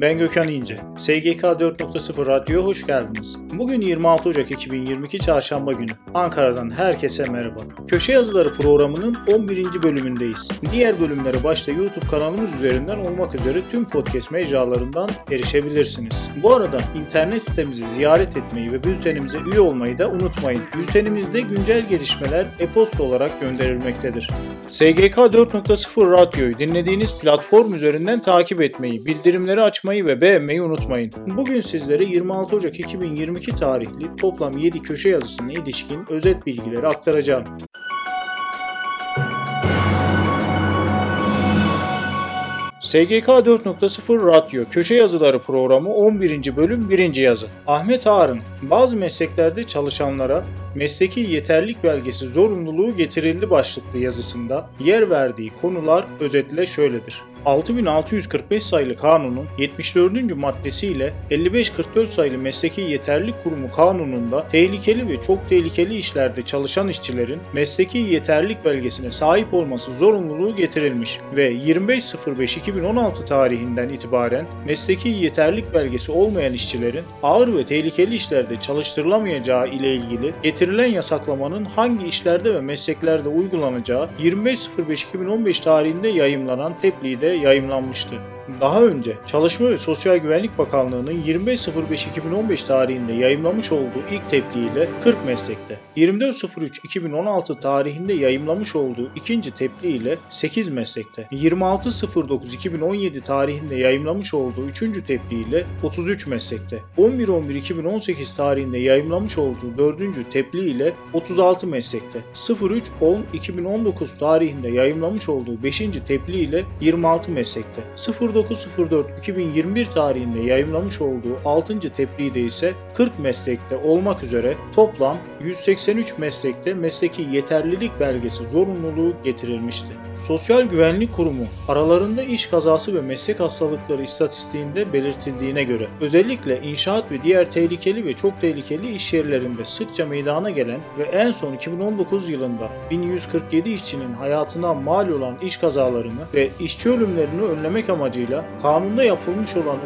Ben Gökhan İnce. SGK 4.0 Radyo'ya hoş geldiniz. Bugün 26 Ocak 2022 Çarşamba günü. Ankara'dan herkese merhaba. Köşe Yazıları programının 11. bölümündeyiz. Diğer bölümlere başta YouTube kanalımız üzerinden olmak üzere tüm podcast mecralarından erişebilirsiniz. Bu arada internet sitemizi ziyaret etmeyi ve bültenimize üye olmayı da unutmayın. Bültenimizde güncel gelişmeler e-posta olarak gönderilmektedir. SGK 4.0 Radyo'yu dinlediğiniz platform üzerinden takip etmeyi, bildirimleri açmayı ve beğenmeyi unutmayın. Bugün sizlere 26 Ocak 2022 tarihli toplam 7 köşe yazısına ilişkin özet bilgileri aktaracağım. SGK 4.0 Radyo Köşe Yazıları programı 11. bölüm 1. yazı. Ahmet Ağar'ın bazı mesleklerde çalışanlara mesleki yeterlik belgesi zorunluluğu getirildi başlıklı yazısında yer verdiği konular özetle şöyledir. 6645 sayılı kanunun 74. maddesiyle 5544 sayılı mesleki yeterlilik kurumu kanununda tehlikeli ve çok tehlikeli işlerde çalışan işçilerin mesleki yeterlilik belgesine sahip olması zorunluluğu getirilmiş ve 25.05.2016 tarihinden itibaren mesleki yeterlilik belgesi olmayan işçilerin ağır ve tehlikeli işlerde çalıştırılamayacağı ile ilgili getirilen yasaklamanın hangi işlerde ve mesleklerde uygulanacağı 25.05.2015 tarihinde yayımlanan tebliğde yayımlanmıştı. Daha önce Çalışma ve Sosyal Güvenlik Bakanlığı'nın 25.05.2015 tarihinde yayımlamış olduğu ilk tebliğiyle 40 meslekte, 24.03.2016 tarihinde yayımlamış olduğu ikinci tebliğiyle 8 meslekte, 26.09.2017 tarihinde yayımlamış olduğu üçüncü tebliğiyle 33 meslekte, 11.11.2018 tarihinde yayımlamış olduğu dördüncü tebliğiyle 36 meslekte, 03.10.2019 tarihinde yayımlamış olduğu 5. tebliğiyle 26 meslekte, 09 09.04.2021 tarihinde yayımlamış olduğu 6. tebliğde ise 40 meslekte olmak üzere toplam 183 meslekte mesleki yeterlilik belgesi zorunluluğu getirilmişti. Sosyal Güvenlik Kurumu aralarında iş kazası ve meslek hastalıkları istatistiğinde belirtildiğine göre özellikle inşaat ve diğer tehlikeli ve çok tehlikeli iş yerlerinde sıkça meydana gelen ve en son 2019 yılında 1147 işçinin hayatına mal olan iş kazalarını ve işçi ölümlerini önlemek amacıyla kanunda yapılmış olan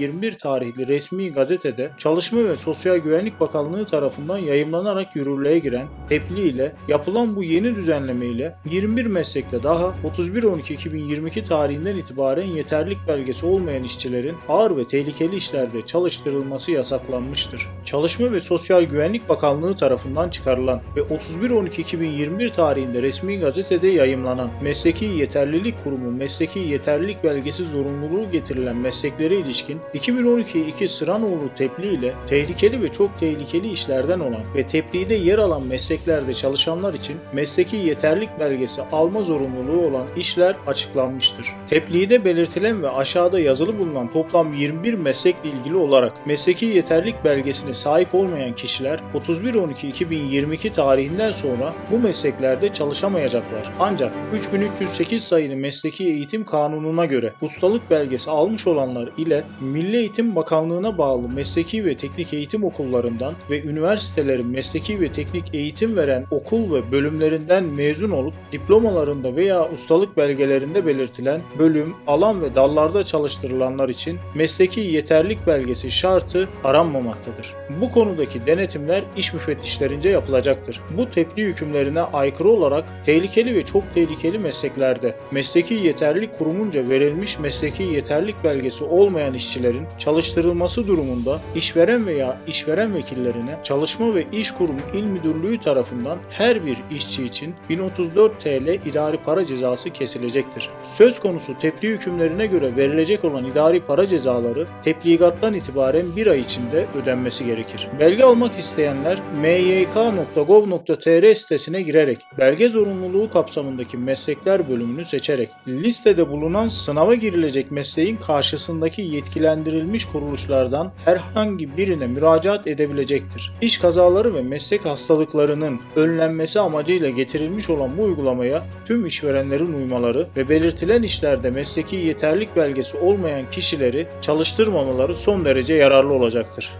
31.12.2021 tarihli resmi gazetede Çalışma ve Sosyal Güvenlik Bakanlığı tarafından yayımlanarak yürürlüğe giren tebliğ ile yapılan bu yeni düzenleme ile 21 meslekte daha 31.12.2022 tarihinden itibaren yeterlik belgesi olmayan işçilerin ağır ve tehlikeli işlerde çalıştırılması yasaklanmıştır. Çalışma ve Sosyal Güvenlik Bakanlığı tarafından çıkarılan ve 31.12.2021 tarihinde resmi gazetede yayımlanan Mesleki Yeterlilik Kurumu Mesleki Yeterlilik Belgesi zorunluluğu getirilen mesleklere ilişkin 2012-2 Sıranoğlu tebliğ ile tehlikeli ve çok tehlikeli işlerden olan ve tebliğde yer alan mesleklerde çalışanlar için mesleki yeterlik belgesi alma zorunluluğu olan işler açıklanmıştır. Tebliğde belirtilen ve aşağıda yazılı bulunan toplam 21 meslekle ilgili olarak mesleki yeterlik belgesine sahip olmayan kişiler 31.12.2022 tarihinden sonra bu mesleklerde çalışamayacaklar. Ancak 3308 sayılı Mesleki Eğitim Kanunu'na göre ustalık belgesi almış olanlar ile Milli Eğitim Bakanlığı'na bağlı mesleki ve teknik eğitim okullarından ve üniversitelerin mesleki ve teknik eğitim veren okul ve bölümlerinden mezun olup diplomalarında veya ustalık belgelerinde belirtilen bölüm, alan ve dallarda çalıştırılanlar için mesleki yeterlik belgesi şartı aranmamaktadır. Bu konudaki denetimler iş müfettişlerince yapılacaktır. Bu tebliğ hükümlerine aykırı olarak tehlikeli ve çok tehlikeli mesleklerde mesleki yeterlilik kurumunca verilmiş mesleki yeterlik belgesi olmayan işçilerin çalıştırılması durumunda işveren veya işveren vekillerine Çalışma ve İş Kurumu İl Müdürlüğü tarafından her bir işçi için 1034 TL idari para cezası kesilecektir. Söz konusu tebliğ hükümlerine göre verilecek olan idari para cezaları tebligattan itibaren bir ay içinde ödenmesi gerekir. Belge almak isteyenler myk.gov.tr sitesine girerek belge zorunluluğu kapsamındaki meslekler bölümünü seçerek listede bulunan sınava girilecek mesleğin karşısındaki yetkilendirilmiş kuruluşlardan herhangi birine müracaat edebilecektir. İş kazaları ve meslek hastalıklarının önlenmesi amacıyla getirilmiş olan bu uygulamaya tüm işverenlerin uymaları ve belirtilen işlerde mesleki yeterlik belgesi olmayan kişileri çalıştırmamaları son derece yararlı olacaktır.